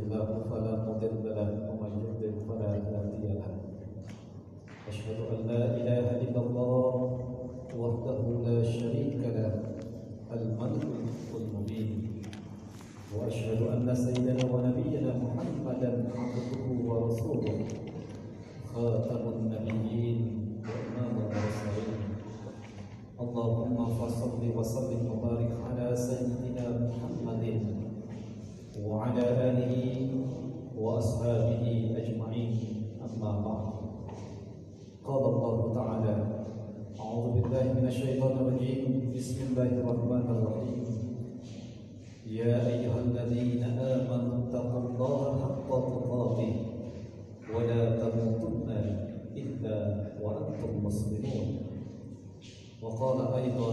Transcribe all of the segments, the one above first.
الله فلا مضل له ومن يضلل فلا هادي له. أشهد أن لا إله إلا الله وحده لا شريك له الملك المبين. وأشهد أن سيدنا ونبينا محمدا عبده ورسوله خاتم النبيين وإمام المرسلين. اللهم فصل وسلم وبارك على سيدنا محمد وعلى آله وأصحابه أجمعين. أما بعد. قال الله تعالى أعوذ بالله من الشيطان الرجيم. بسم الله الرحمن الرحيم. يا أيها الذين آمنوا اتقوا الله حق تقاته ولا تموتن إلا وأنتم مسلمون. وقال أيضا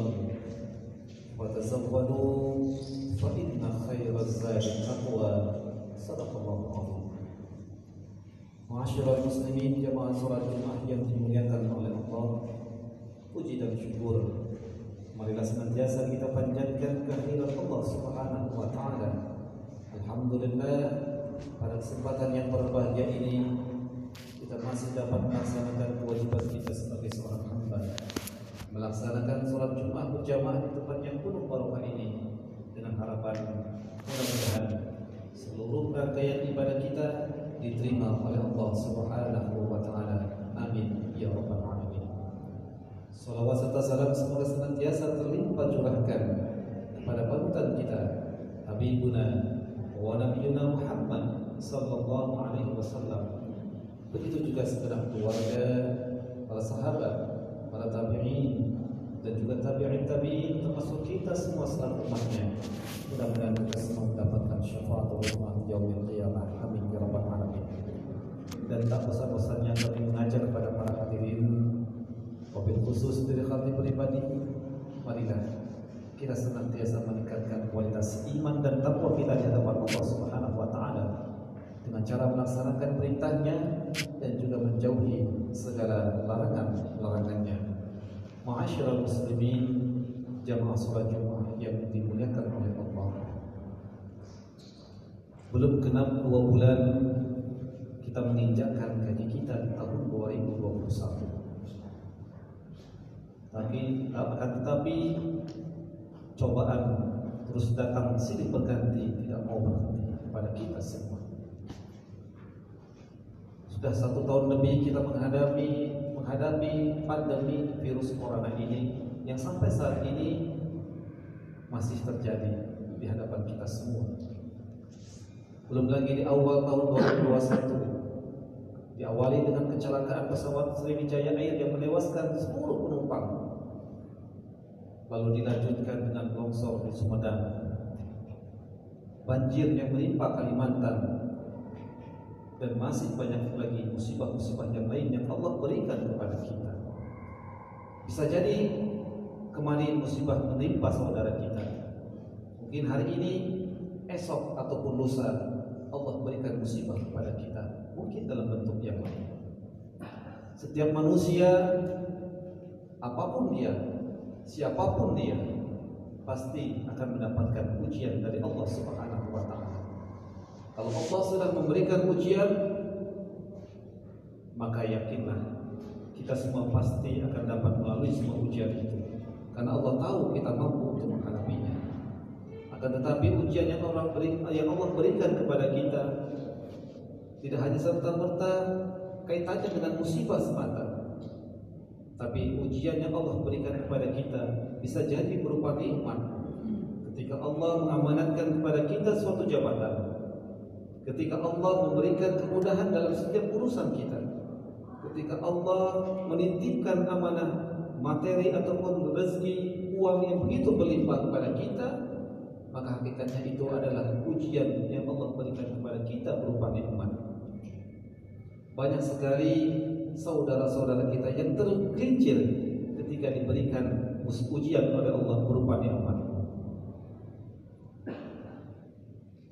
وتزودوا فإن خير الزاد التقوى صدق الله العظيم Masyarakat muslimin jamaah salat Jumat yang dimuliakan oleh Allah Puji dan syukur Marilah senantiasa kita panjatkan kehadiran Allah subhanahu wa ta'ala Alhamdulillah Pada kesempatan yang berbahagia ini Kita masih dapat melaksanakan kewajiban kita sebagai seorang hamba Melaksanakan sholat Jumat berjamaah di tempat yang penuh barokah ini Dengan harapan mudah-mudahan seluruh rangkaian ibadah kita diterima oleh Allah Subhanahu wa taala. Amin ya rabbal alamin. Salawat serta salam semoga senantiasa terlimpah curahkan kepada panutan kita Habibuna wa nabiyuna Muhammad sallallahu alaihi wasallam. Begitu juga segenap keluarga, para sahabat, para tabi'in dan juga tabi'in tabi'in termasuk kita semua selaku umatnya. Mudah-mudahan kita semua mendapatkan syafaat Allah yaumil qiyamah. Amin ya rabbal alamin. Dan tak bosan-bosannya kami mengajak kepada para hadirin Wabil khusus dari hati pribadi Marilah kita senantiasa meningkatkan kualitas iman dan takwa kita di hadapan Allah Subhanahu wa taala dengan cara melaksanakan perintahnya dan juga menjauhi segala larangan-larangannya. Ma'asyiral muslimin jamaah salat Jumat yang dimuliakan oleh Allah. Belum genap dua bulan kita menginjakkan gaji kita di tahun 2021. Tapi akan tetapi cobaan terus datang silih berganti tidak mau berhenti kepada kita semua. Sudah satu tahun lebih kita menghadapi menghadapi pandemi virus corona ini yang sampai saat ini masih terjadi di hadapan kita semua. Belum lagi di awal tahun 2021 diawali dengan kecelakaan pesawat Sriwijaya Air yang menewaskan 10 penumpang. Lalu dilanjutkan dengan longsor di Sumedang. Banjir yang menimpa Kalimantan dan masih banyak lagi musibah-musibah yang lain yang Allah berikan kepada kita. Bisa jadi kemarin musibah menimpa saudara kita. Mungkin hari ini, esok ataupun lusa Allah berikan musibah kepada kita. Mungkin dalam bentuk yang lain. Setiap manusia apa pun dia, siapa pun dia, pasti akan mendapatkan ujian dari Allah Subhanahu. Kalau Allah sudah memberikan ujian, maka yakinlah kita semua pasti akan dapat melalui semua ujian itu. Karena Allah tahu kita mampu untuk menghadapinya. Akan tetapi ujian yang Allah beri, yang Allah berikan kepada kita tidak hanya serta merta kaitannya dengan musibah semata, tapi ujian yang Allah berikan kepada kita bisa jadi berupa nikmat. Ketika Allah mengamanatkan kepada kita suatu jabatan, ketika Allah memberikan kemudahan dalam setiap urusan kita, ketika Allah menitipkan amanah materi ataupun rezeki uang yang begitu berlimpah kepada kita, maka hakikatnya itu adalah ujian yang Allah berikan kepada kita berupa nikmat. Banyak sekali saudara-saudara kita yang tergelincir ketika diberikan ujian oleh Allah berupa nikmat.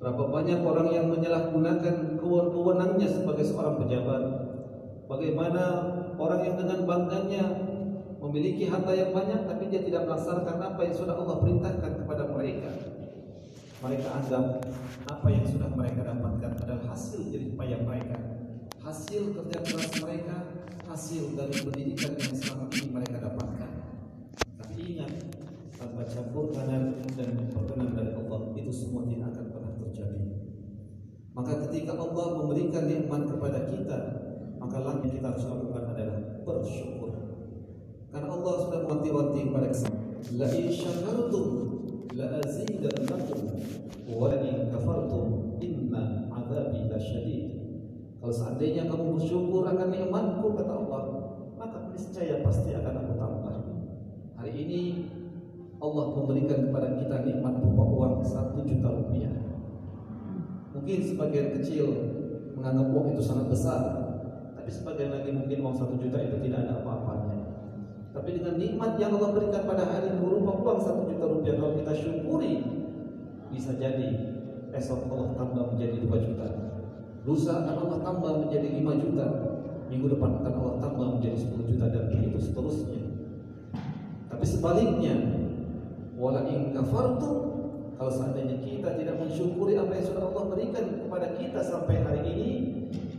Berapa banyak orang yang menyalahgunakan kewenangannya sebagai seorang pejabat. Bagaimana orang yang dengan bangganya memiliki harta yang banyak tapi dia tidak melaksanakan apa yang sudah Allah perintahkan kepada mereka. Mereka anggap apa yang sudah mereka dapatkan adalah hasil jerih payah mereka, hasil kerja keras mereka, hasil dari pendidikan yang selama ini mereka dapatkan. Tapi ingat, tanpa campur kanan dan perkenan dari Allah itu semua tidak akan terjadi. Maka ketika Allah memberikan nikmat kepada kita, maka langkah kita harus lakukan adalah bersyukur. Karena Allah sudah wanti-wanti kepada kita. La in syakartum la azidannakum wa la in kafartum inna adzabi lasyadid. Kalau seandainya kamu bersyukur akan nikmatku kata Allah, maka niscaya pasti akan aku tambah. Hari ini Allah memberikan kepada kita nikmat berupa uang satu juta rupiah. Mungkin sebagian kecil menganggap uang itu sangat besar, tapi sebagian lagi mungkin uang satu juta itu tidak ada apa-apanya. Tapi dengan nikmat yang Allah berikan pada hari ini berupa uang satu juta rupiah kalau kita syukuri, bisa jadi esok Allah tambah menjadi dua juta. Lusa akan Allah tambah menjadi lima juta. Minggu depan akan Allah tambah menjadi sepuluh juta dan begitu seterusnya. Tapi sebaliknya, wala in kafartum kalau seandainya kita tidak mensyukuri apa yang sudah Allah berikan kepada kita sampai hari ini,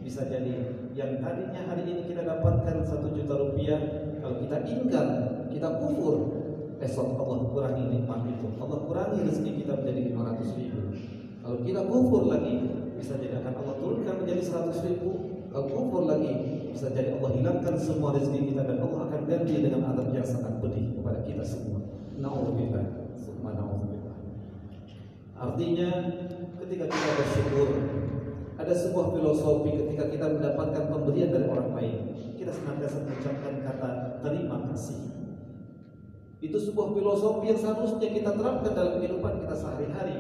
bisa jadi yang tadinya hari ini kita dapatkan satu juta rupiah, kalau kita ingkar, kita kufur, esok Allah kurangi nikmat itu. Allah kurangi rezeki kita menjadi 500 ribu. Kalau kita kufur lagi, bisa jadi akan Allah turunkan menjadi 100 ribu. Kalau kufur lagi, bisa jadi Allah hilangkan semua rezeki kita dan Allah akan ganti dengan adab yang sangat pedih kepada kita semua. Nauzubillah, summa nauzubillah. Artinya ketika kita bersyukur ada sebuah filosofi ketika kita mendapatkan pemberian dari orang lain kita senantiasa mengucapkan kata terima kasih. Itu sebuah filosofi yang seharusnya kita terapkan dalam kehidupan kita sehari-hari.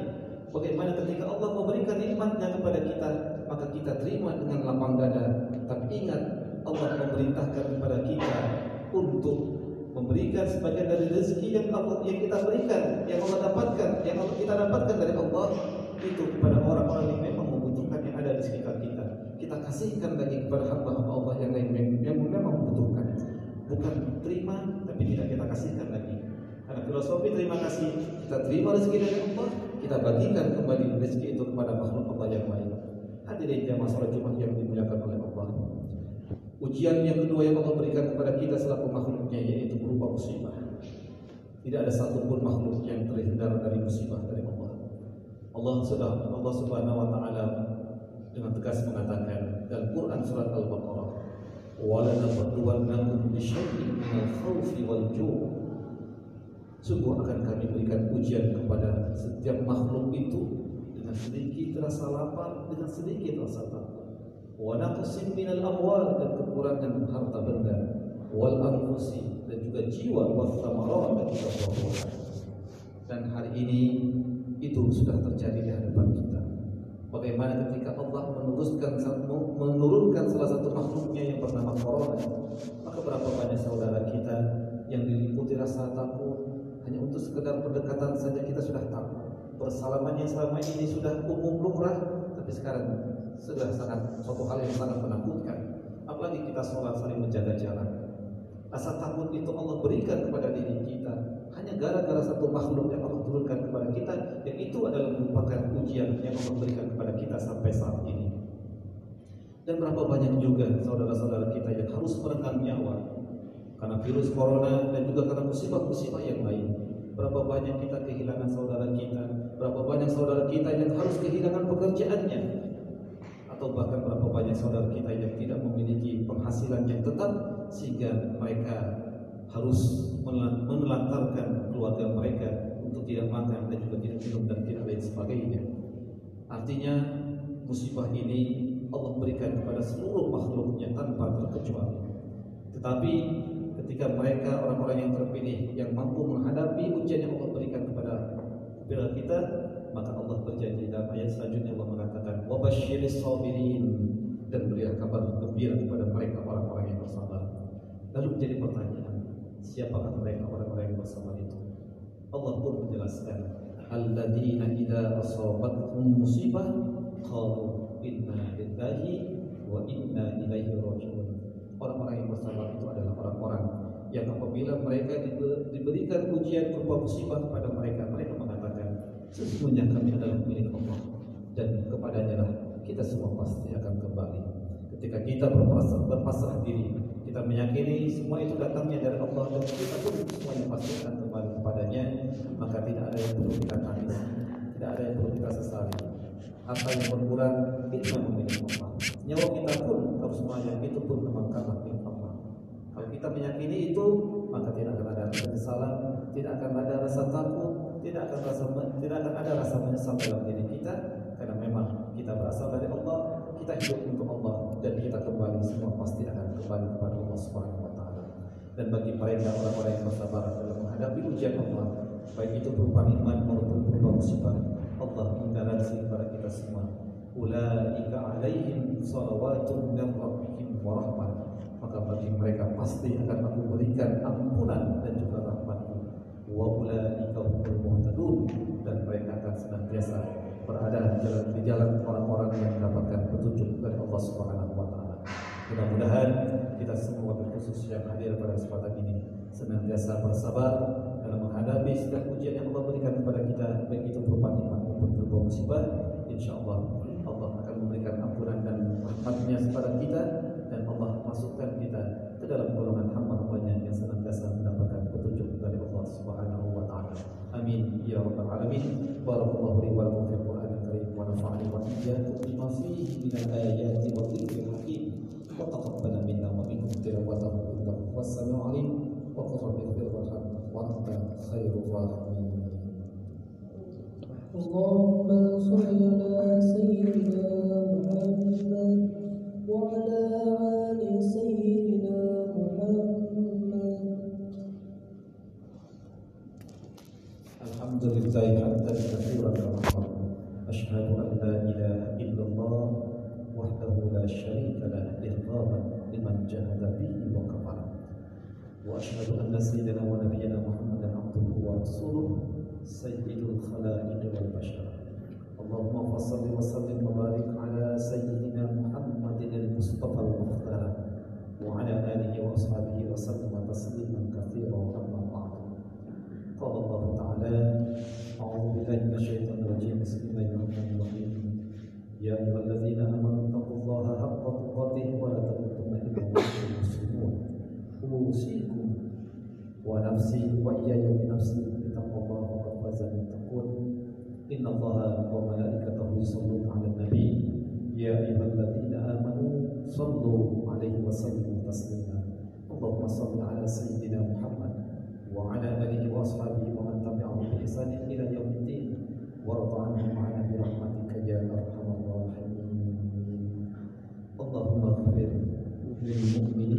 Bagaimana ketika Allah memberikan nikmatnya kepada kita maka kita terima dengan lapang dada. Tapi ingat Allah memerintahkan kepada kita untuk memberikan sebagian dari rezeki yang Allah yang kita berikan, yang Allah dapatkan, yang Allah kita dapatkan dari Allah itu kepada orang-orang yang memang membutuhkan yang ada di sekitar kita. Kita kasihkan lagi kepada hamba-hamba Allah yang lain yang memang membutuhkan. Bukan terima tapi tidak kita kasihkan lagi. Karena filosofi terima kasih, kita terima rezeki dari Allah, kita bagikan kembali rezeki itu kepada makhluk Allah yang lain. Hadirin jamaah salat Jumat yang dimuliakan oleh Allah. Ujian yang kedua yang Allah berikan kepada kita selaku makhluknya yaitu berupa musibah. Tidak ada satupun makhluk yang terhindar dari musibah dari Allah. Allah sudah Allah Subhanahu wa taala dengan tegas mengatakan dalam Quran surat Al-Baqarah, "Wa lanabluwannakum bisyai'in minal khawfi wal ju'." Sungguh akan kami berikan ujian kepada setiap makhluk itu dengan sedikit rasa lapar, dengan sedikit rasa takut wa naqsin minal amwal dan kekurangan harta benda wal anfusi dan juga jiwa wa thamarat dan juga buah-buahan dan hari ini itu sudah terjadi di hadapan kita. Bagaimana ketika Allah meneruskan menurunkan salah satu makhluknya yang bernama corona? Maka berapa banyak saudara kita yang diliputi rasa takut? Hanya untuk sekedar pendekatan saja kita sudah takut. Bersalaman yang selama ini sudah umum lumrah tapi sekarang sudah sangat suatu hal yang sangat menakutkan. Apalagi kita sholat saling menjaga jarak. Rasa takut itu Allah berikan kepada diri kita hanya gara-gara satu makhluk yang Allah turunkan kepada kita yang itu adalah merupakan ujian yang Allah berikan kepada kita sampai saat ini. Dan berapa banyak juga saudara-saudara kita yang harus merenggang nyawa karena virus corona dan juga karena musibah-musibah yang lain. Berapa banyak kita kehilangan saudara kita, berapa banyak saudara kita yang harus kehilangan pekerjaannya, atau bahkan berapa banyak saudara kita yang tidak memiliki penghasilan yang tetap sehingga mereka harus menelantarkan keluarga mereka untuk tidak makan dan juga tidak minum dan tidak lain sebagainya. Artinya musibah ini Allah berikan kepada seluruh makhluknya tanpa terkecuali. Tetapi ketika mereka orang-orang yang terpilih yang mampu menghadapi ujian yang Allah berikan kepada kita maka Allah berjanji dalam ayat selanjutnya Allah mengatakan wabashiris sabirin dan berilah kabar gembira kepada mereka orang-orang yang bersabar. Lalu menjadi pertanyaan, siapakah mereka orang-orang yang bersabar itu? Allah pun menjelaskan alladzina idza asabatuhum musibah qalu inna lillahi wa inna ilaihi raji'un. Orang-orang yang bersabar itu adalah orang-orang yang apabila mereka diberikan ujian berupa musibah kepada mereka, mereka mengatakan sesungguhnya kami adalah milik Allah dan kepadanya lah kita semua pasti akan kembali. Ketika kita berpasrah, berpasrah diri, kita meyakini semua itu datangnya dari Allah dan kita pun semuanya pasti akan kembali kepadanya, maka tidak ada yang perlu kita tangis, tidak ada yang perlu kita sesali. Apa yang berkurang yang memiliki Allah. Nyawa kita pun harus semuanya itu pun memang karena milik Allah. Kalau kita meyakini itu, maka tidak akan ada penyesalan, tidak akan ada rasa takut, tidak akan rasa tidak akan ada rasa menyesal dalam diri kita kita berasal dari Allah, kita hidup untuk Allah dan kita kembali semua pasti akan kembali kepada Allah Subhanahu wa taala. Dan bagi mereka orang-orang yang bersabar dalam menghadapi ujian Allah, baik itu berupa nikmat maupun berupa musibah, Allah menggaransi kepada kita semua. Ulaika alaihim salawatun min rabbihim wa rahmah. Maka bagi mereka pasti akan aku berikan ampunan dan juga rahmatku. Wa ulaika humul muhtadun dan mereka akan senantiasa berada di jalan di jalan orang-orang yang mendapatkan petunjuk dari Allah Subhanahu wa taala. Mudah-mudahan kita semua khusus yang hadir pada kesempatan ini senantiasa bersabar dalam menghadapi setiap ujian yang Allah berikan kepada kita baik itu berupa nikmat maupun berupa musibah. Insya Allah Allah akan memberikan ampunan dan rahmatnya kepada kita dan Allah masukkan kita ke dalam golongan hamba-hambanya yang senantiasa mendapatkan petunjuk dari Allah Subhanahu wa taala. Amin ya rabbal alamin. Barakallahu li wa lakum ونفعني وإياكم بما فيه من الآيات والذكر الحكيم وتقبل منا ومنكم تلاوته إنه هو السميع العليم وقل رب اغفر وارحم وأنت خير الراحمين اللهم صل على سيدنا محمد وعلى آل سيدنا محمد. الحمد لله حمدا كثيرا أشهد أن لا إله إلا الله وحده لا شريك له إرغاما لمن جاهد به وكفر. وأشهد أن سيدنا ونبينا محمدا عبده ورسوله سيد الخلائق والبشر. اللهم صل وسلم وبارك على سيدنا محمد المصطفى المختار وعلى آله وأصحابه وسلم تسليما كثيرا أما بعد. قال الله تعالى أعوذ بالله من الشيطان الرجيم. بسم الله الرحمن الرحيم. يا أيها الذين آمنوا اتقوا الله حق تقاته ولا تموتن إلا وأنتم مسلمون. أوصيكم ونفسي وإياي بنفسي بتقوى الله وقد فاز المتقون. إن الله وملائكته يصلون على النبي. يا أيها الذين آمنوا صلوا عليه وسلموا تسليما. اللهم صل على سيدنا محمد وعلى آله وأصحابه ومن تبعهم بإحسان إلى يوم الدين. وارض عنهم معنا برحمتك يا أرحم الراحمين. اللهم اغفر للمؤمنين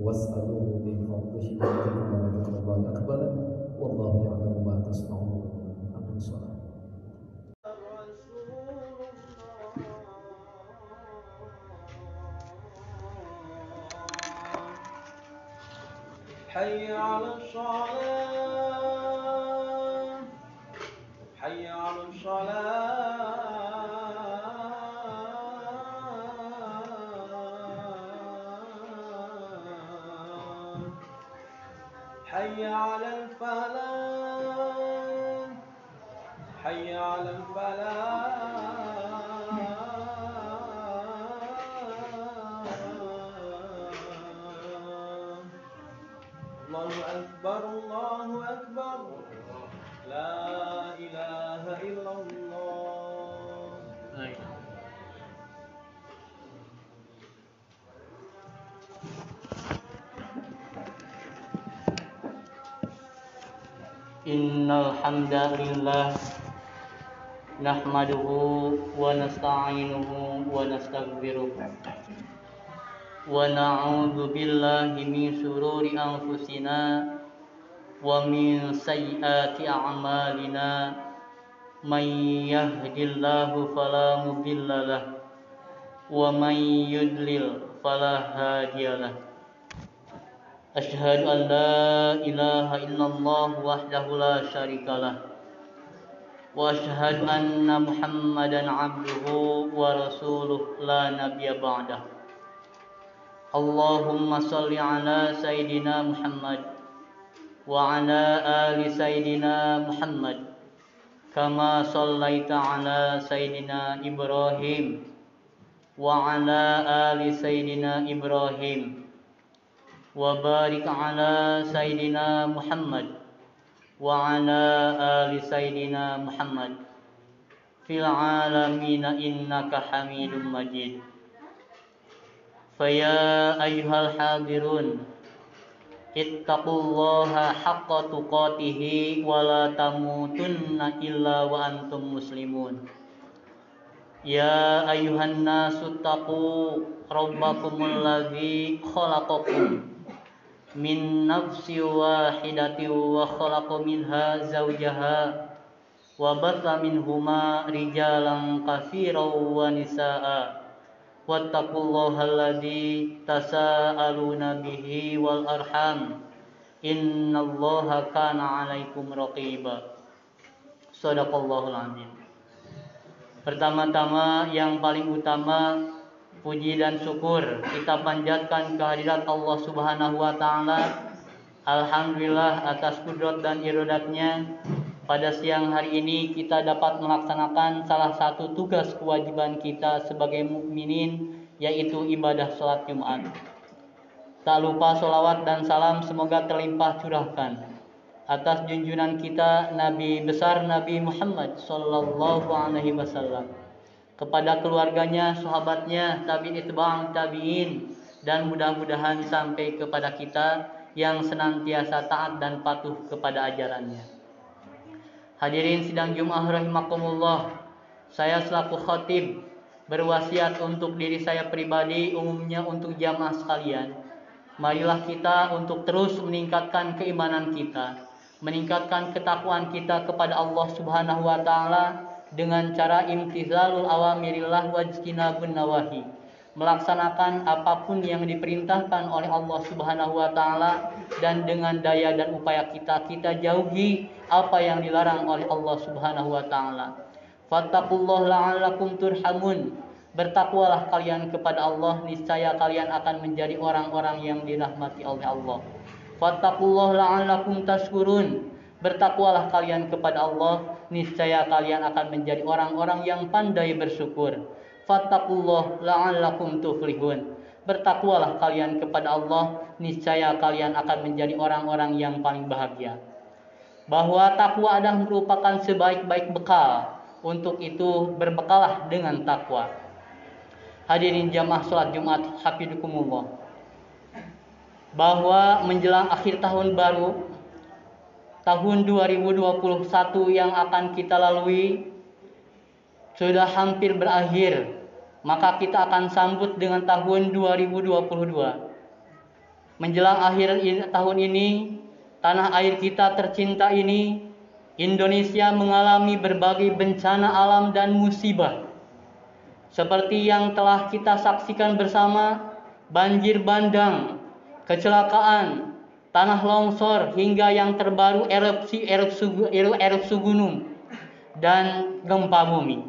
واسألوه من فضله يؤتكم ولذكر الله أكبر. والله يعلم ما تصنعون أقم الصلاة حي على الصلاة. إن الحمد لله نحمده ونستعينه ونستغفره ونعوذ بالله من شرور أنفسنا ومن سيئات أعمالنا من يهد الله فلا مضل له ومن يضلل فلا هادي له أشهد أن لا إله إلا الله وحده لا شريك له وأشهد أن محمدا عبده ورسوله لا نبي بعده. اللهم صل على سيدنا محمد وعلى آل سيدنا محمد كما صليت على سيدنا إبراهيم وعلى آل سيدنا إبراهيم. وبارك على سيدنا محمد وعلى آل سيدنا محمد في العالمين إنك حميد مجيد فيا أيها الحاضرون اتقوا الله حق تقاته ولا تموتن إلا وأنتم مسلمون يا أيها الناس اتقوا ربكم الذي خلقكم من نفس واحدة وخلق منها زوجها وبث منهما رجالا كثيرا ونساء واتقوا الله الذي تساءلون به والأرحام إن الله كان عليكم رقيبا صدق الله العظيم Pertama-tama yang paling utama puji dan syukur kita panjatkan kehadirat Allah Subhanahu wa taala. Alhamdulillah atas kudrat dan iradatnya pada siang hari ini kita dapat melaksanakan salah satu tugas kewajiban kita sebagai mukminin yaitu ibadah sholat Jumat. Tak lupa sholawat dan salam semoga terlimpah curahkan atas junjungan kita Nabi besar Nabi Muhammad Sallallahu Alaihi Wasallam kepada keluarganya, sahabatnya, tabi'in itba'ang tabi'in dan mudah-mudahan sampai kepada kita yang senantiasa taat dan patuh kepada ajarannya. Hadirin sidang Jumat rahimakumullah. Saya selaku khatib berwasiat untuk diri saya pribadi umumnya untuk jamaah sekalian. Marilah kita untuk terus meningkatkan keimanan kita, meningkatkan ketakwaan kita kepada Allah Subhanahu wa taala dengan cara imtizalul awamirillah wajtinabun nawahi melaksanakan apa pun yang diperintahkan oleh Allah Subhanahu wa taala dan dengan daya dan upaya kita kita jauhi apa yang dilarang oleh Allah Subhanahu wa taala. Fattaqullaha la'allakum turhamun. Bertakwalah kalian kepada Allah niscaya kalian akan menjadi orang-orang yang dirahmati oleh Allah. Fattaqullaha la'allakum tashkurun. Bertakwalah kalian kepada Allah, niscaya kalian akan menjadi orang-orang yang pandai bersyukur. Fattaqullaha la'allakum tuflihun. Bertakwalah kalian kepada Allah, niscaya kalian akan menjadi orang-orang yang paling bahagia. Bahwa takwa adalah merupakan sebaik-baik bekal. Untuk itu berbekalah dengan takwa. Hadirin jamaah salat Jumat, hafidukumullah bahwa menjelang akhir tahun baru tahun 2021 yang akan kita lalui sudah hampir berakhir maka kita akan sambut dengan tahun 2022 menjelang akhir tahun ini tanah air kita tercinta ini Indonesia mengalami berbagai bencana alam dan musibah. Seperti yang telah kita saksikan bersama banjir bandang kecelakaan, tanah longsor hingga yang terbaru erupsi erupsi, erupsi gunung dan gempa bumi.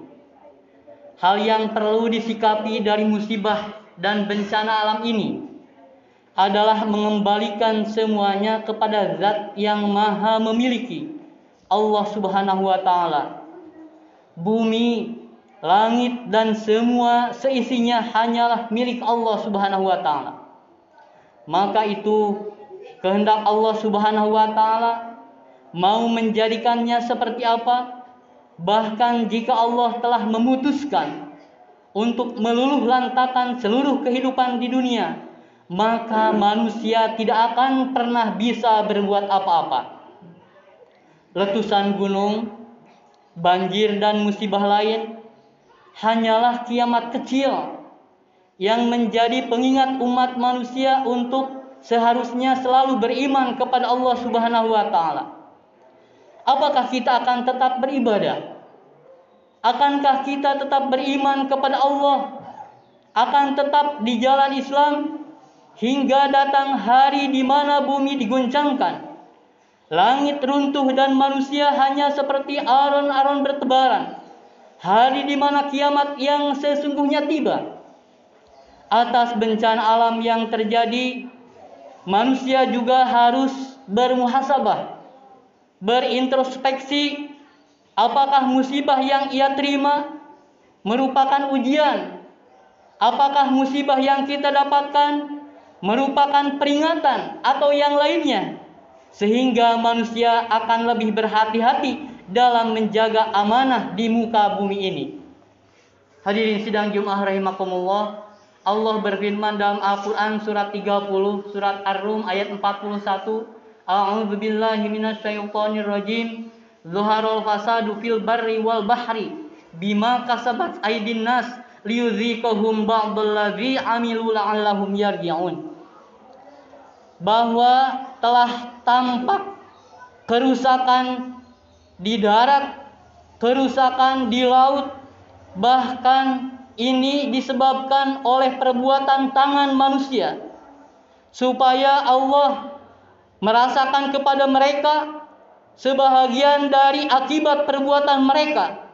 Hal yang perlu disikapi dari musibah dan bencana alam ini adalah mengembalikan semuanya kepada zat yang maha memiliki Allah subhanahu wa ta'ala bumi, langit dan semua seisinya hanyalah milik Allah subhanahu wa ta'ala maka itu kehendak Allah subhanahu wa ta'ala mau menjadikannya seperti apa bahkan jika Allah telah memutuskan untuk meluluh lantakan seluruh kehidupan di dunia maka manusia tidak akan pernah bisa berbuat apa-apa. Letusan gunung, banjir dan musibah lain hanyalah kiamat kecil yang menjadi pengingat umat manusia untuk seharusnya selalu beriman kepada Allah Subhanahu wa taala. Apakah kita akan tetap beribadah? Akankah kita tetap beriman kepada Allah? Akan tetap di jalan Islam hingga datang hari di mana bumi diguncangkan. Langit runtuh dan manusia hanya seperti aron-aron bertebaran. Hari di mana kiamat yang sesungguhnya tiba. Atas bencana alam yang terjadi, manusia juga harus bermuhasabah, berintrospeksi apakah musibah yang ia terima merupakan ujian, apakah musibah yang kita dapatkan merupakan peringatan atau yang lainnya sehingga manusia akan lebih berhati-hati dalam menjaga amanah di muka bumi ini. Hadirin sidang Jumat rahimakumullah. Allah berfirman dalam Al-Qur'an surat 30 surat Ar-Rum ayat 41, A'udzu billahi minasyaitonir rajim. Zuharul fasadu fil barri wal bahri bima kasabat aydin nas liyuziqahum ba'dallazi amilu la'allahum yarji'un bahwa telah tampak kerusakan di darat, kerusakan di laut, bahkan ini disebabkan oleh perbuatan tangan manusia, supaya Allah merasakan kepada mereka sebahagian dari akibat perbuatan mereka,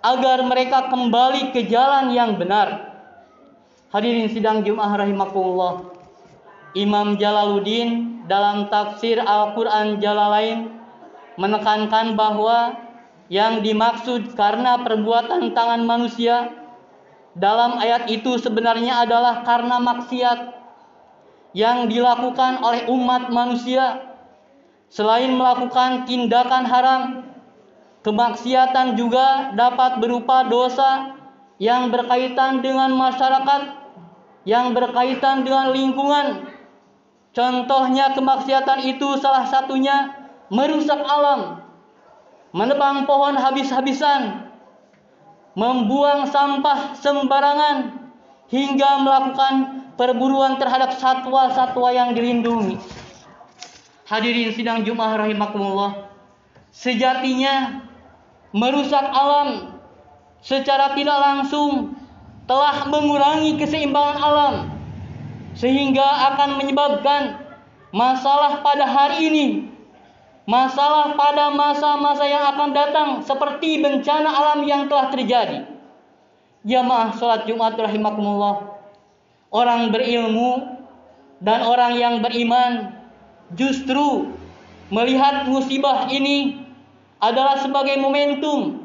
agar mereka kembali ke jalan yang benar. Hadirin sidang Jumat rahimakumullah. Imam Jalaluddin dalam tafsir Al-Quran Jalalain menekankan bahwa yang dimaksud karena perbuatan tangan manusia dalam ayat itu sebenarnya adalah karena maksiat yang dilakukan oleh umat manusia. Selain melakukan tindakan haram kemaksiatan juga dapat berupa dosa yang berkaitan dengan masyarakat yang berkaitan dengan lingkungan. Contohnya kemaksiatan itu salah satunya merusak alam, menebang pohon habis-habisan, membuang sampah sembarangan, hingga melakukan perburuan terhadap satwa-satwa yang dilindungi. Hadirin sidang Jumat rahimakumullah. Sejatinya merusak alam secara tidak langsung telah mengurangi keseimbangan alam sehingga akan menyebabkan masalah pada hari ini, masalah pada masa-masa yang akan datang seperti bencana alam yang telah terjadi. Jamaah salat Jumat rahimakumullah. Orang berilmu dan orang yang beriman justru melihat musibah ini adalah sebagai momentum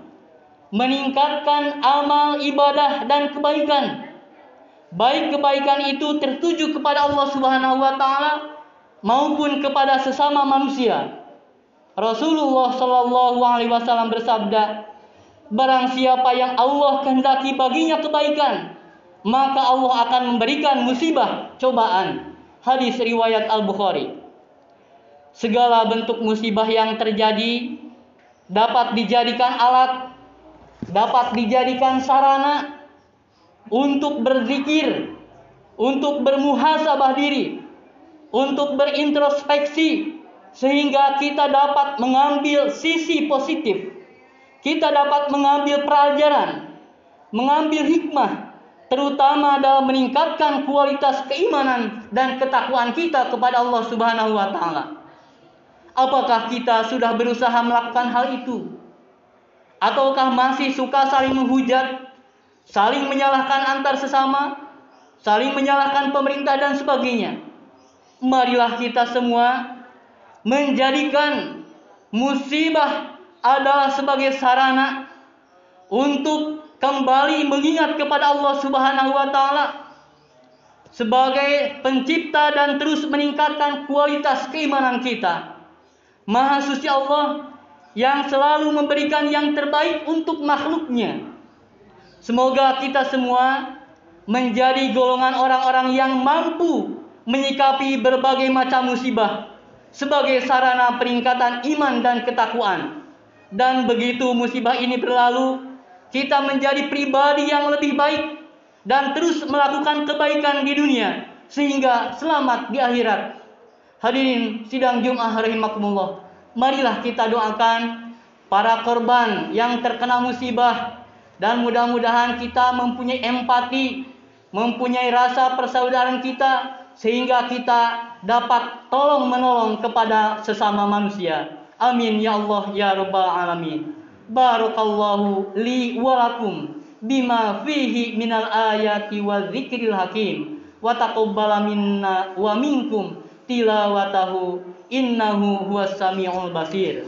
meningkatkan amal ibadah dan kebaikan baik kebaikan itu tertuju kepada Allah Subhanahu wa taala maupun kepada sesama manusia. Rasulullah Shallallahu alaihi wasallam bersabda, barang siapa yang Allah kehendaki baginya kebaikan, maka Allah akan memberikan musibah, cobaan. Hadis riwayat Al-Bukhari. Segala bentuk musibah yang terjadi dapat dijadikan alat, dapat dijadikan sarana untuk berzikir, untuk bermuhasabah diri, untuk berintrospeksi sehingga kita dapat mengambil sisi positif. Kita dapat mengambil pelajaran, mengambil hikmah terutama dalam meningkatkan kualitas keimanan dan ketakwaan kita kepada Allah Subhanahu wa taala. Apakah kita sudah berusaha melakukan hal itu? Ataukah masih suka saling menghujat saling menyalahkan antar sesama, saling menyalahkan pemerintah dan sebagainya. marilah kita semua menjadikan musibah adalah sebagai sarana untuk kembali mengingat kepada Allah Subhanahu wa taala sebagai pencipta dan terus meningkatkan kualitas keimanan kita. Maha suci Allah yang selalu memberikan yang terbaik untuk makhluknya. Semoga kita semua menjadi golongan orang-orang yang mampu menyikapi berbagai macam musibah sebagai sarana peningkatan iman dan ketakwaan. Dan begitu musibah ini berlalu, kita menjadi pribadi yang lebih baik dan terus melakukan kebaikan di dunia sehingga selamat di akhirat. Hadirin sidang Jumat rahimakumullah. Marilah kita doakan para korban yang terkena musibah dan mudah-mudahan kita mempunyai empati, mempunyai rasa persaudaraan kita sehingga kita dapat tolong menolong kepada sesama manusia. Amin ya Allah ya rabbal alamin. Barakallahu li wa lakum bima fihi minal ayati wa dzikril hakim wa taqabbala minna wa minkum tilawatahu innahu huwas samiul basir.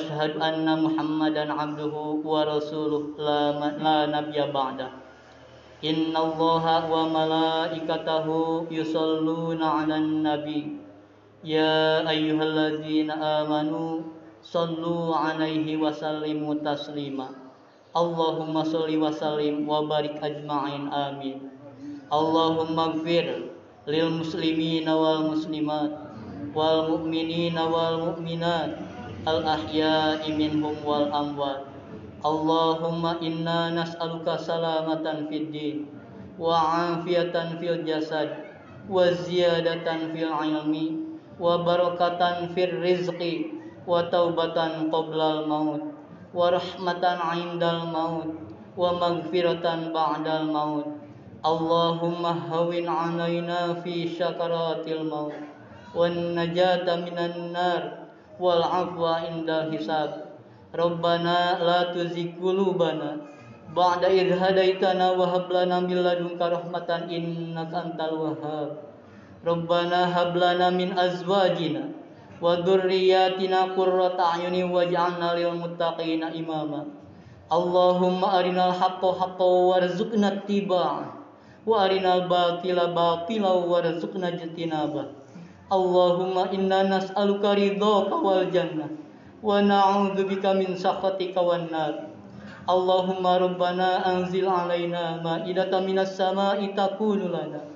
asyhadu anna Muhammadan abduhu wa rasuluh la, la nabiyya. Inna Allaha wa malaikatahu yusalluna 'alan nabi. Ya ayyuhalladzina amanu sallu 'alaihi wa. Allahumma shalli wa sallim wa ajma'in amin. Allahumma gfir lil muslimina wal muslimat wal mu'minina wal mu'minat al ahya'i minhum wal amwat Allahumma inna nas'aluka salamatan fid din wa afiatan fil jasad wa ziyadatan fil ilmi wa barakatan fil rizqi wa taubatan qoblal maut wa rahmatan indal maut wa magfiratan ba'dal maut. Allahumma hawin alaina fi syakaratil maut wan najata minan nar wal afwa indal hisab. Rabbana la tuzigh qulubana ba'da idh hadaitana wa hab lana min ladunka rahmatan innaka antal wahhab. Rabbana hab lana min azwajina wa dzurriyyatina qurrata a'yuni waj'alna lil muttaqina imama. Allahumma arinal haqqo haqqo warzuqna ittiba'ah wa arinal batila batila warzuqna ijtinabah Allahumma inna nas'aluka ridhaka wal jannah wa na'udzubika min sakhatika wan nar. Allahumma rabbana anzil alaina ma'idatan minas sama'i takunu lana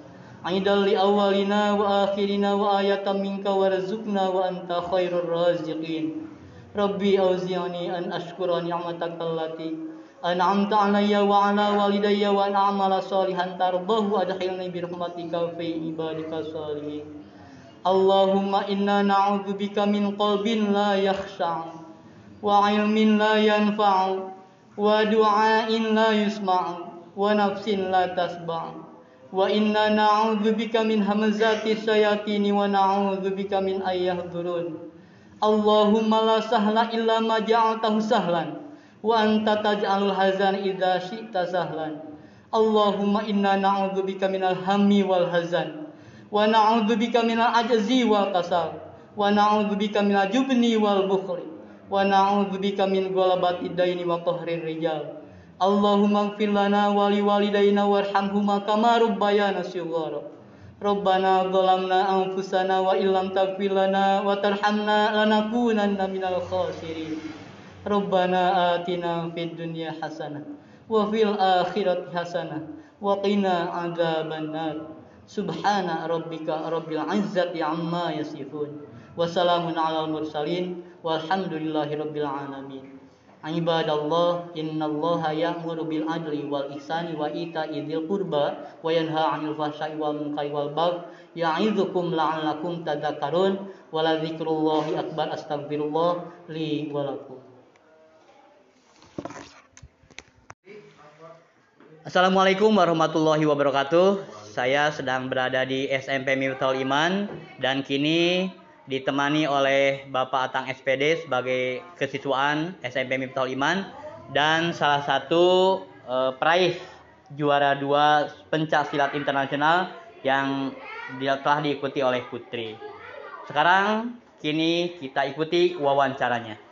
aidan li awwalina wa akhirina wa ayatan minka warzuqna wa anta khairur raziqin. Rabbi auzi'ni an ashkura ni'mataka allati an'amta alayya wa ala walidayya wa an a'mala salihan tardahu adkhilni bi rahmatika fi ibadika salihin. Allahumma inna na'udzubika min qalbin la yakhsha' wa ilmin la yanfa'u wa du'ain la yusma'u wa nafsin la tasba' wa inna na'udzubika min hamazati syayatin wa na'udzubika min ayyahdurun Allahumma la sahla illa ma ja'altahu sahlan wa anta taj'alul hazan idza syi'ta sahlan. Allahumma inna na'udzubika minal hammi wal hazan wa na'udzubika minal ajzi wal kasal wa na'udzubika minal jubni wal bukhli wa na'udzubika min ghalabati daini wa qahrir rijal. Allahumma ighfir lana wa li walidayna warhamhuma kama rabbayana shighara. Rabbana zalamna anfusana wa illam taghfir lana wa tarhamna lanakunanna minal khasirin. Rabbana atina fid dunya hasanah wa fil akhirati hasanah wa qina adzaban nar Subhana rabbika rabbil izzati amma yasifun. Wassalamun alal mursalin walhamdulillahi rabbil alamin. Ibadallah innallaha ya'muru bil adli wal ihsani wa ita'i dzil qurba wa yanha 'anil fahsya'i wal munkari wal baghi ya'idzukum la'allakum tadhakkarun wa la akbar astaghfirullah li wa lakum Assalamualaikum warahmatullahi wabarakatuh. Saya sedang berada di SMP Miftahul Iman dan kini ditemani oleh Bapak Atang SPD sebagai kesiswaan SMP Miftahul Iman dan salah satu eh, peraih juara dua pencak silat internasional yang telah diikuti oleh Putri. Sekarang kini kita ikuti wawancaranya.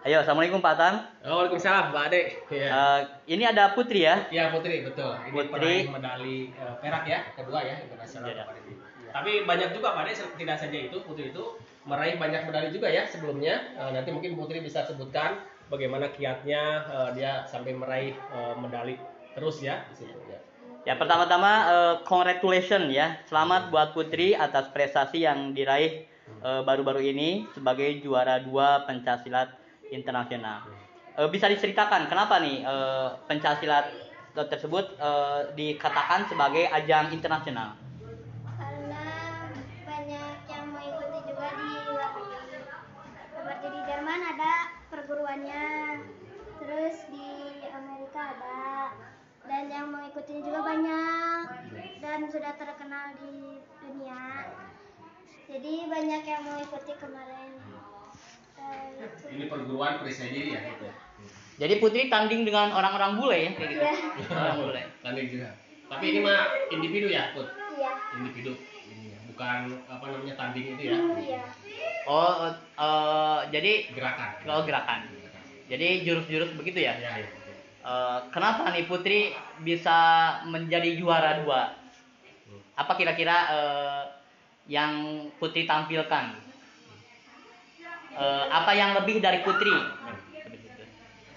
Ayo, assalamualaikum Pak Atang. Waalaikumsalam, Mbak Ade. Iya. Eh, ini ada Putri ya. Ya Putri, betul. Ini Putri. medali eh, perak ya, kedua ya internasional Iya. kemarin ini. Tapi banyak juga Pak Ade, tidak saja itu Putri itu meraih banyak medali juga ya sebelumnya. Eh, nanti mungkin Putri bisa sebutkan bagaimana kiatnya eh, dia sampai meraih eh, medali terus ya di situ ya. Ya pertama-tama eh, congratulations ya. Selamat buat Putri atas prestasi yang diraih baru-baru ini sebagai juara dua pencaksilat internasional. Eh, bisa diceritakan kenapa nih eh, pencaksilat tersebut eh, dikatakan sebagai ajang internasional? karena banyak yang mengikuti juga di seperti di Jerman ada perguruannya terus di Amerika ada dan yang mengikutinya juga banyak dan sudah terkenal di dunia jadi banyak yang mengikuti kemarin. Ini perguruan presiden ya gitu. Jadi Putri tanding dengan orang-orang bule ya kayak gitu. Iya. Orang bule. Tanding juga. Tapi ini mah individu ya, Put. iya Individu. Ini ya. Bukan apa namanya tanding itu ya. iya Oh eh, jadi Gerakan. kalau gerakan. Jadi jurus-jurus begitu ya? Ya, ya. Eh, kenapa nih Putri bisa menjadi juara dua? Apa kira-kira eh, yang Putri tampilkan? Eh, apa yang lebih dari Putri?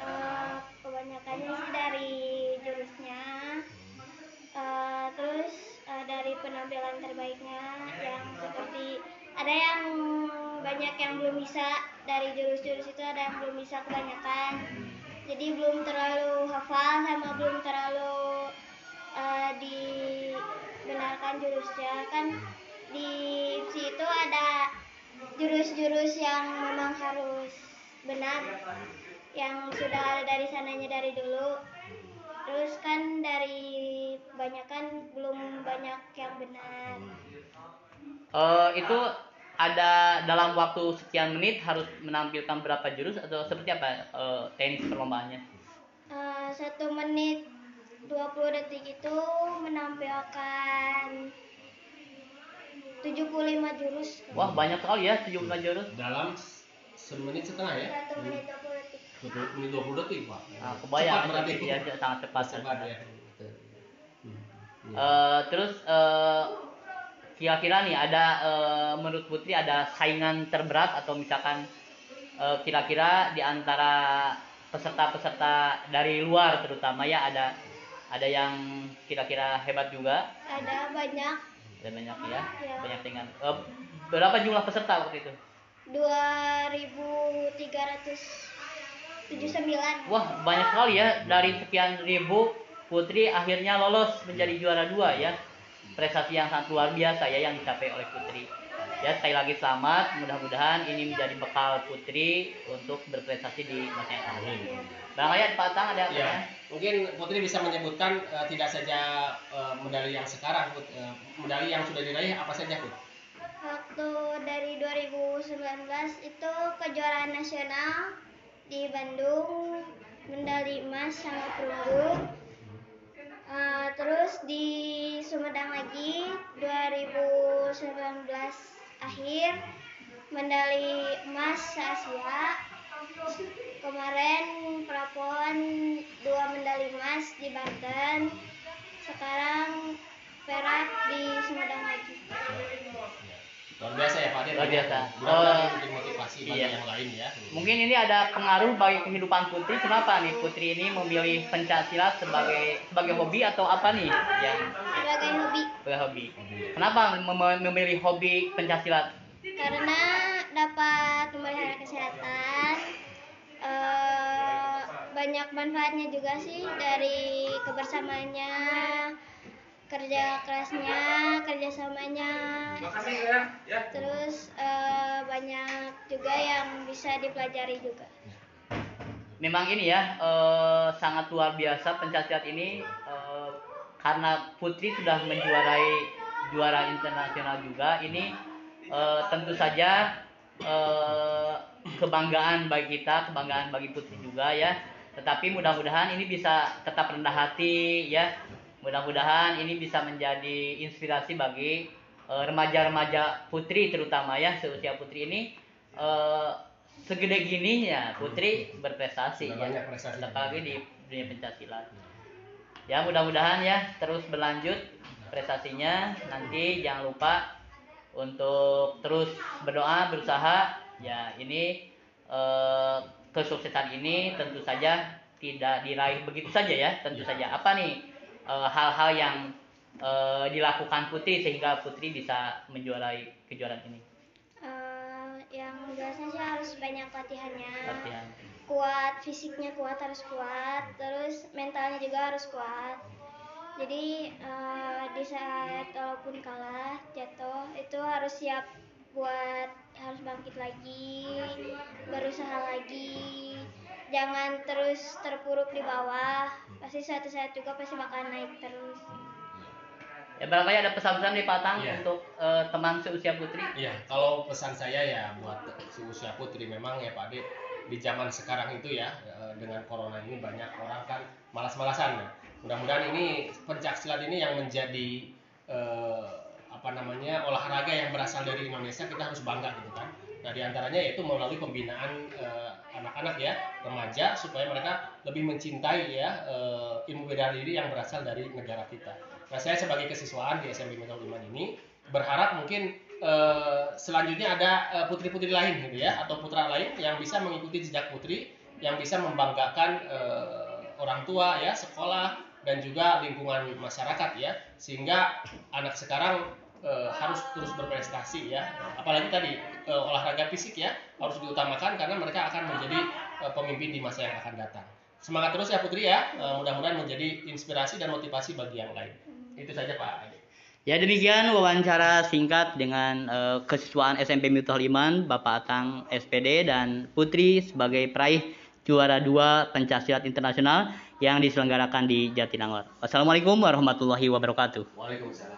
Eh, kebanyakannya sih dari jurusnya. Eh, terus eh, dari penampilan terbaiknya yang seperti ada yang banyak yang belum bisa dari jurus-jurus itu ada yang belum bisa kebanyakan. Jadi belum terlalu hafal sama belum terlalu eh, dibenarkan jurusnya. Kan di situ ada jurus-jurus yang memang harus benar yang sudah ada dari sananya dari dulu terus kan dari banyak kan belum banyak yang benar Eh, itu ada dalam waktu sekian menit harus menampilkan berapa jurus atau seperti apa eh, teknik perlombaannya? Eh, satu menit 20 detik itu menampilkan 75 jurus Wah banyak sekali ya 75 jurus. Dalam semenit setengah ya. satu menit 20 detik Betul, ini 20 detik, Pak. Nah, kebayang Cepat berarti. ya, sangat cepat. Cepat ya. Betul. Hmm. Iya. Eh, terus eh, kira-kira nih ada eh, menurut Putri ada saingan terberat atau misalkan eh, kira-kira di antara peserta-peserta dari luar terutama ya ada ada yang kira-kira hebat juga ada banyak ada banyak ya Iya. banyak saingan Eh, berapa jumlah peserta waktu itu? 2379 wah banyak sekali ya. Dari sekian ribu Putri akhirnya lolos menjadi juara dua ya. Prestasi yang sangat luar biasa ya yang dicapai oleh Putri ya sekali lagi selamat mudah-mudahan ini menjadi bekal Putri untuk berprestasi di masa yang akan datang. Bang Ayat Pak Tang ada apa Ya, mungkin Putri bisa menyebutkan eh, tidak saja eh, medali yang sekarang, Put. Eh, medali yang sudah diraih apa saja, Put? waktu dari 2019 itu kejuaraan nasional di Bandung medali emas sama perunggu Eh, terus di Sumedang lagi 2019 akhir medali emas Asia. Kemarin prapon dua medali emas di Banten. Sekarang perak di Sumedang lagi Luar biasa ya, Pak. Luar biasa. Menjadi motivasi bagi iya. yang lain ya. Mungkin ini ada pengaruh bagi kehidupan Putri. Kenapa nih Putri ini memilih pencak silat sebagai sebagai hobi atau apa nih yang sebagai hobi sebagai hobi? Kenapa mem- memilih hobi pencak silat? karena dapat memelihara kesehatan eh, banyak manfaatnya juga sih dari kebersamaannya kerja kerasnya kerjasamanya terus eh, banyak juga yang bisa dipelajari juga. Memang ini ya eh, sangat luar biasa pencaksilat ini eh, karena Putri sudah menjuarai juara internasional juga. Ini eh, tentu saja eh, kebanggaan bagi kita kebanggaan bagi Putri juga ya. Tetapi mudah-mudahan ini bisa tetap rendah hati ya mudah-mudahan ini bisa menjadi inspirasi bagi eh, remaja-remaja Putri terutama ya seusia Putri ini. Eh, segede gini ya Putri berprestasi ya. prestasi. apalagi di dunia pencaksilat ya mudah-mudahan ya terus berlanjut prestasinya. Nanti jangan lupa untuk terus berdoa berusaha. Ya ini eh, kesuksesan ini tentu saja tidak diraih begitu saja ya. Tentu saja. Apa nih eh, hal-hal yang eh, dilakukan Putri sehingga Putri bisa menjuarai kejuaraan ini? Eh, yang jelasnya sih harus banyak latihannya. Latihan. Kuat fisiknya kuat harus kuat. Terus mentalnya juga harus kuat. Jadi eh, di saat walaupun kalah jatuh itu harus siap buat harus bangkit lagi berusaha lagi jangan terus terpuruk di bawah. Pasti suatu saat juga pasti bakal naik terus. Ya barangkali ada pesan-pesan dari Pak Tang Iya. untuk eh, teman seusia Putri. Iya, kalau pesan saya ya buat si usia putri memang ya Pak Ade di zaman sekarang itu ya eh, dengan corona ini banyak orang kan malas-malasan. Mudah-mudahan ini pencak silat ini yang menjadi eh, apa namanya olahraga yang berasal dari Indonesia kita harus bangga gitu kan. Nah di antaranya yaitu melalui pembinaan eh, anak-anak ya remaja supaya mereka lebih mencintai ya eh, ilmu bela diri yang berasal dari negara kita. Nah saya sebagai kesiswaan di SMP Metal Iman ini berharap mungkin eh, selanjutnya ada putri-putri lain gitu ya atau putra lain yang bisa mengikuti jejak putri yang bisa membanggakan eh, orang tua ya sekolah dan juga lingkungan masyarakat ya sehingga anak sekarang eh, harus terus berprestasi ya apalagi tadi eh, olahraga fisik ya harus diutamakan karena mereka akan menjadi eh, pemimpin di masa yang akan datang semangat terus ya Putri ya mudah-mudahan menjadi inspirasi dan motivasi bagi yang lain itu saja Pak Ade. Ya demikian wawancara singkat dengan eh, kesiswaan SMP Miftahul Iman Bapak Atang SPD dan Putri sebagai peraih juara dua pencaksilat internasional yang diselenggarakan di Jatinangor. Wassalamualaikum warahmatullahi wabarakatuh. Waalaikumsalam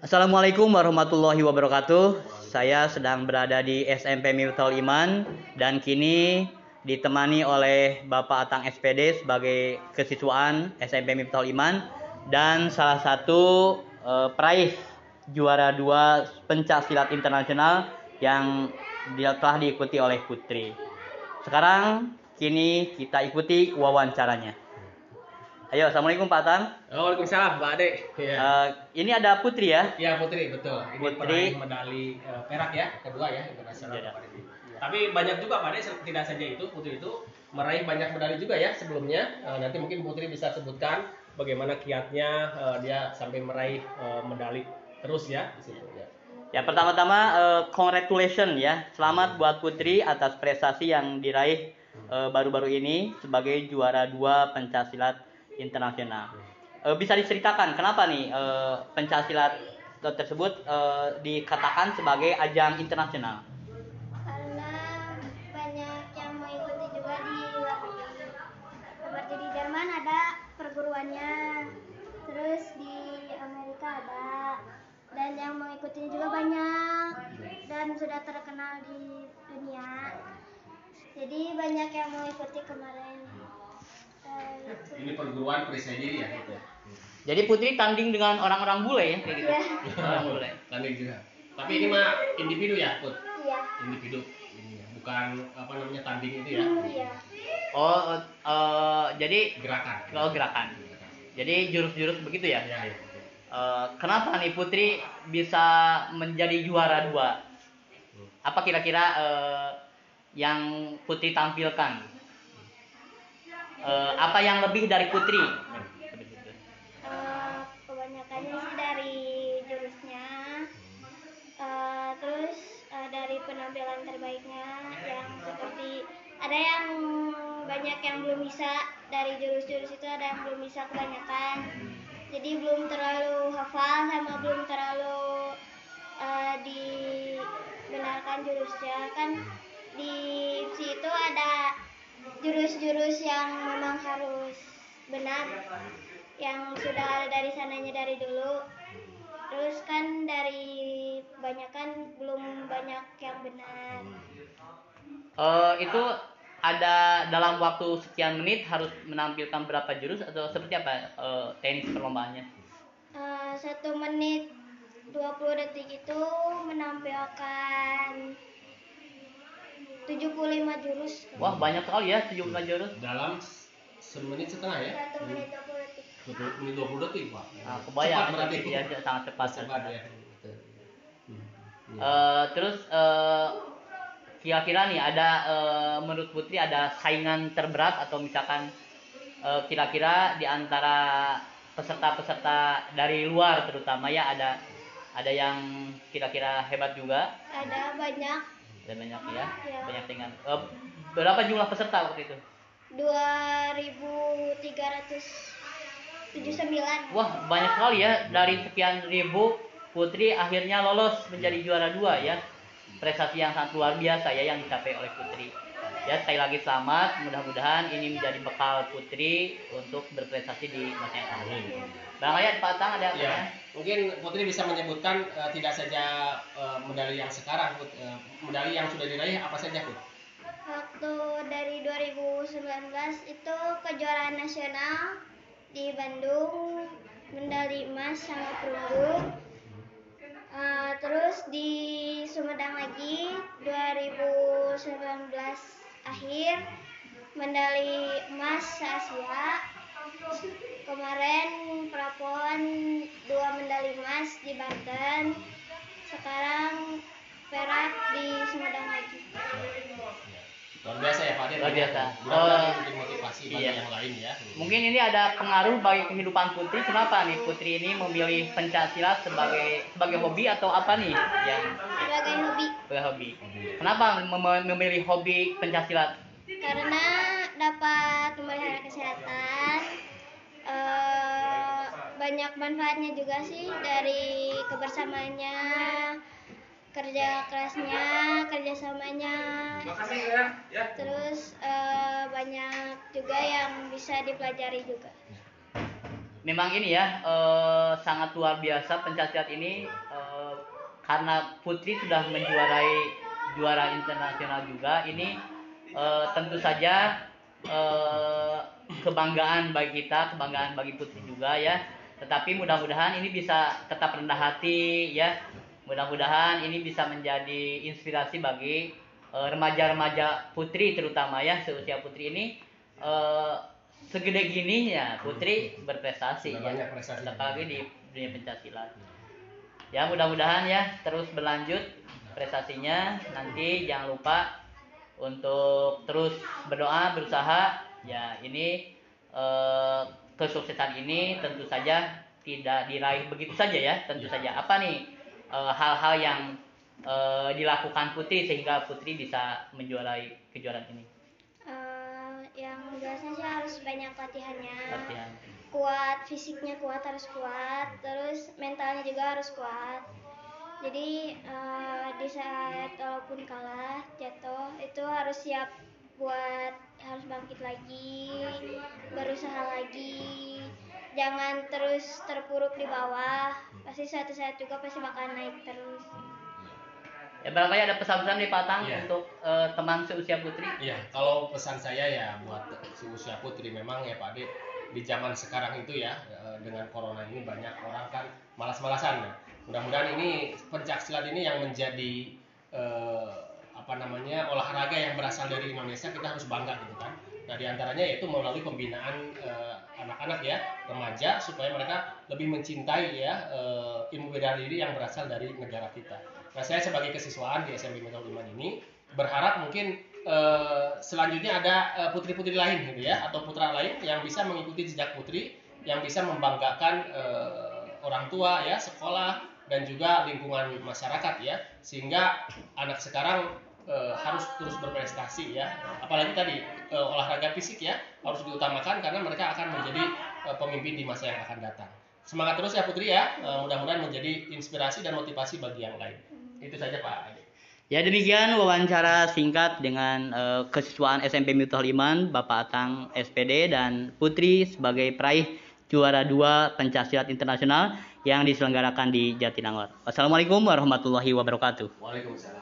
Assalamualaikum warahmatullahi wabarakatuh. Saya sedang berada di SMP Miftahul Iman dan kini ditemani oleh Bapak Atang SPD sebagai kesiswaan SMP Miftahul Iman dan salah satu eh, peraih juara dua pencak silat internasional yang telah diikuti oleh Putri. Sekarang kini kita ikuti wawancaranya. Ayo, assalamualaikum Pak Atang. Waalaikumsalam Pak Ade ya Eh, ini ada Putri ya. Ya Putri betul. Ini Putri. medali eh, perak ya, kedua ya internasional Iya. Pak Ade. Tapi banyak juga Pak Ade tidak saja itu Putri itu meraih banyak medali juga ya sebelumnya. Eh, nanti mungkin Putri bisa sebutkan bagaimana kiatnya eh, dia sampai meraih eh, medali terus ya di situ ya. Ya pertama-tama eh, congratulations ya. Selamat buat Putri atas prestasi yang diraih baru-baru ini sebagai juara dua pencaksilat internasional. Eh, bisa diceritakan kenapa nih eh, pencaksilat tersebut eh, dikatakan sebagai ajang internasional? karena banyak yang mengikuti juga di luar negeri seperti di Jerman ada perguruannya terus di Amerika ada dan yang mengikutinya juga banyak dan sudah terkenal di dunia jadi banyak yang mengikuti kemarin. Ini perguruan presiden ya gitu. Jadi Putri tanding dengan orang-orang bule ya kayak gitu. Iya. Orang bule. Tanding juga. Tapi ini mah individu ya, Put. iya Individu. Ini ya. Bukan apa namanya tanding itu ya. iya Oh, eh, eh, jadi Gerakan. kalau gerakan. Jadi jurus-jurus begitu ya? Ya, ya. Eh, kenapa nih Putri bisa menjadi juara dua? Apa kira-kira eh, yang Putri tampilkan? Eh, apa yang lebih dari Putri? Eh, kebanyakannya sih dari jurusnya. Eh, terus eh, dari penampilan terbaiknya yang seperti ada yang banyak yang belum bisa dari jurus-jurus itu ada yang belum bisa kebanyakan. Jadi belum terlalu hafal sama belum terlalu eh, dibenarkan jurusnya. Kan di situ ada jurus-jurus yang memang harus benar yang sudah dari sananya dari dulu terus kan dari banyak kan belum banyak yang benar Eh, itu ada dalam waktu sekian menit harus menampilkan berapa jurus atau seperti apa eh, teknis perlombaannya? Eh, satu menit 20 detik itu menampilkan 75 jurus Wah banyak sekali ya 75 jurus. Dalam semenit setengah ya. satu menit 20 detik Betul, Ini 20 detik, Pak. Nah, kebayang Cepat berarti. ya, sangat cepat. Cepat ya. Betul. Hmm. Iya. Eh, terus eh, kira-kira nih ada eh, menurut Putri ada saingan terberat atau misalkan eh, kira-kira di antara peserta-peserta dari luar terutama ya ada ada yang kira-kira hebat juga ada banyak ada banyak ya Ya. banyak saingan Eh, berapa jumlah peserta waktu itu? 2379 wah banyak sekali ya. Dari sekian ribu Putri akhirnya lolos menjadi juara dua ya. Prestasi yang sangat luar biasa ya yang dicapai oleh Putri ya sekali lagi selamat mudah-mudahan ini menjadi bekal Putri untuk berprestasi di masa yang akan datang. Bang Ayat Pak Tang ada Ya, pertanyaan? mungkin Putri bisa menyebutkan eh, tidak saja eh, medali yang sekarang, Put. Eh, medali yang sudah diraih apa saja, Put? waktu dari 2019 itu kejuaraan nasional di Bandung medali emas sama perunggu Eh, terus di Sumedang lagi 2019 akhir medali emas Asia. Kemarin prapon dua medali emas di Banten. Sekarang perak di Sumedang lagi Luar biasa ya, Pak. Luar biasa. Bikin motivasi bagi iya. yang lain ya. Mungkin ini ada pengaruh bagi kehidupan Putri. Kenapa nih Putri ini memilih pencak silat sebagai sebagai hobi atau apa nih yang sebagai hobi sebagai hobi? Kenapa mem- memilih hobi pencak silat? karena dapat memelihara kesehatan eh, banyak manfaatnya juga sih dari kebersamaannya kerja kerasnya kerjasamanya terus eh, banyak juga yang bisa dipelajari juga Memang ini ya eh, sangat luar biasa pencak silat ini eh, karena Putri sudah menjuarai juara internasional juga. Ini eh, tentu saja eh, kebanggaan bagi kita, kebanggaan bagi Putri juga ya. Tetapi mudah-mudahan ini bisa tetap rendah hati ya. Mudah-mudahan ini bisa menjadi inspirasi bagi eh, remaja-remaja Putri terutama ya seusia Putri ini. Eh, segede gini ya Putri berprestasi ya. prestasi. apalagi di dunia pencaksilat. Ya mudah-mudahan ya terus berlanjut prestasinya. Nanti jangan lupa untuk terus berdoa berusaha. Ya ini eh, kesuksesan ini tentu saja tidak diraih begitu saja ya. Tentu saja. Apa nih eh, hal-hal yang eh, dilakukan Putri sehingga Putri bisa menjuarai kejuaraan ini? Eh, yang jelasnya sih harus banyak latihannya. Latihan. Kuat fisiknya kuat harus kuat. Terus mentalnya juga harus kuat. Jadi eh, di saat walaupun kalah jatuh itu harus siap buat harus bangkit lagi berusaha lagi jangan terus terpuruk di bawah pasti suatu saat juga pasti bakal naik terus ya barangkali ada pesan-pesan nih Pak Tang Iya. untuk eh, teman seusia Putri Iya, kalau pesan saya ya buat si usia putri memang ya Pak Ade di zaman sekarang itu ya eh, dengan corona ini banyak orang kan malas-malasan. Mudah-mudahan ini pencak silat ini yang menjadi eh, apa namanya olahraga yang berasal dari Indonesia kita harus bangga gitu kan. Nah di antaranya yaitu melalui pembinaan eh, anak-anak ya remaja supaya mereka lebih mencintai ya eh, ilmu bela diri yang berasal dari negara kita. Nah saya sebagai kesiswaan di SMP Liman ini berharap mungkin eh, selanjutnya ada putri-putri lain gitu ya atau putra lain yang bisa mengikuti jejak putri yang bisa membanggakan eh, orang tua ya sekolah dan juga lingkungan masyarakat ya sehingga anak sekarang eh, harus terus berprestasi ya. Apalagi tadi eh, olahraga fisik ya harus diutamakan karena mereka akan menjadi eh, pemimpin di masa yang akan datang. Semangat terus ya Putri ya. Eh, mudah-mudahan menjadi inspirasi dan motivasi bagi yang lain. Itu saja Pak. Ya demikian wawancara singkat dengan eh, kesiswaan SMP Miftahul Iman Bapak Atang SPD dan Putri sebagai peraih juara dua pencaksilat internasional yang diselenggarakan di Jatinangor. Wassalamualaikum warahmatullahi wabarakatuh. Waalaikumsalam.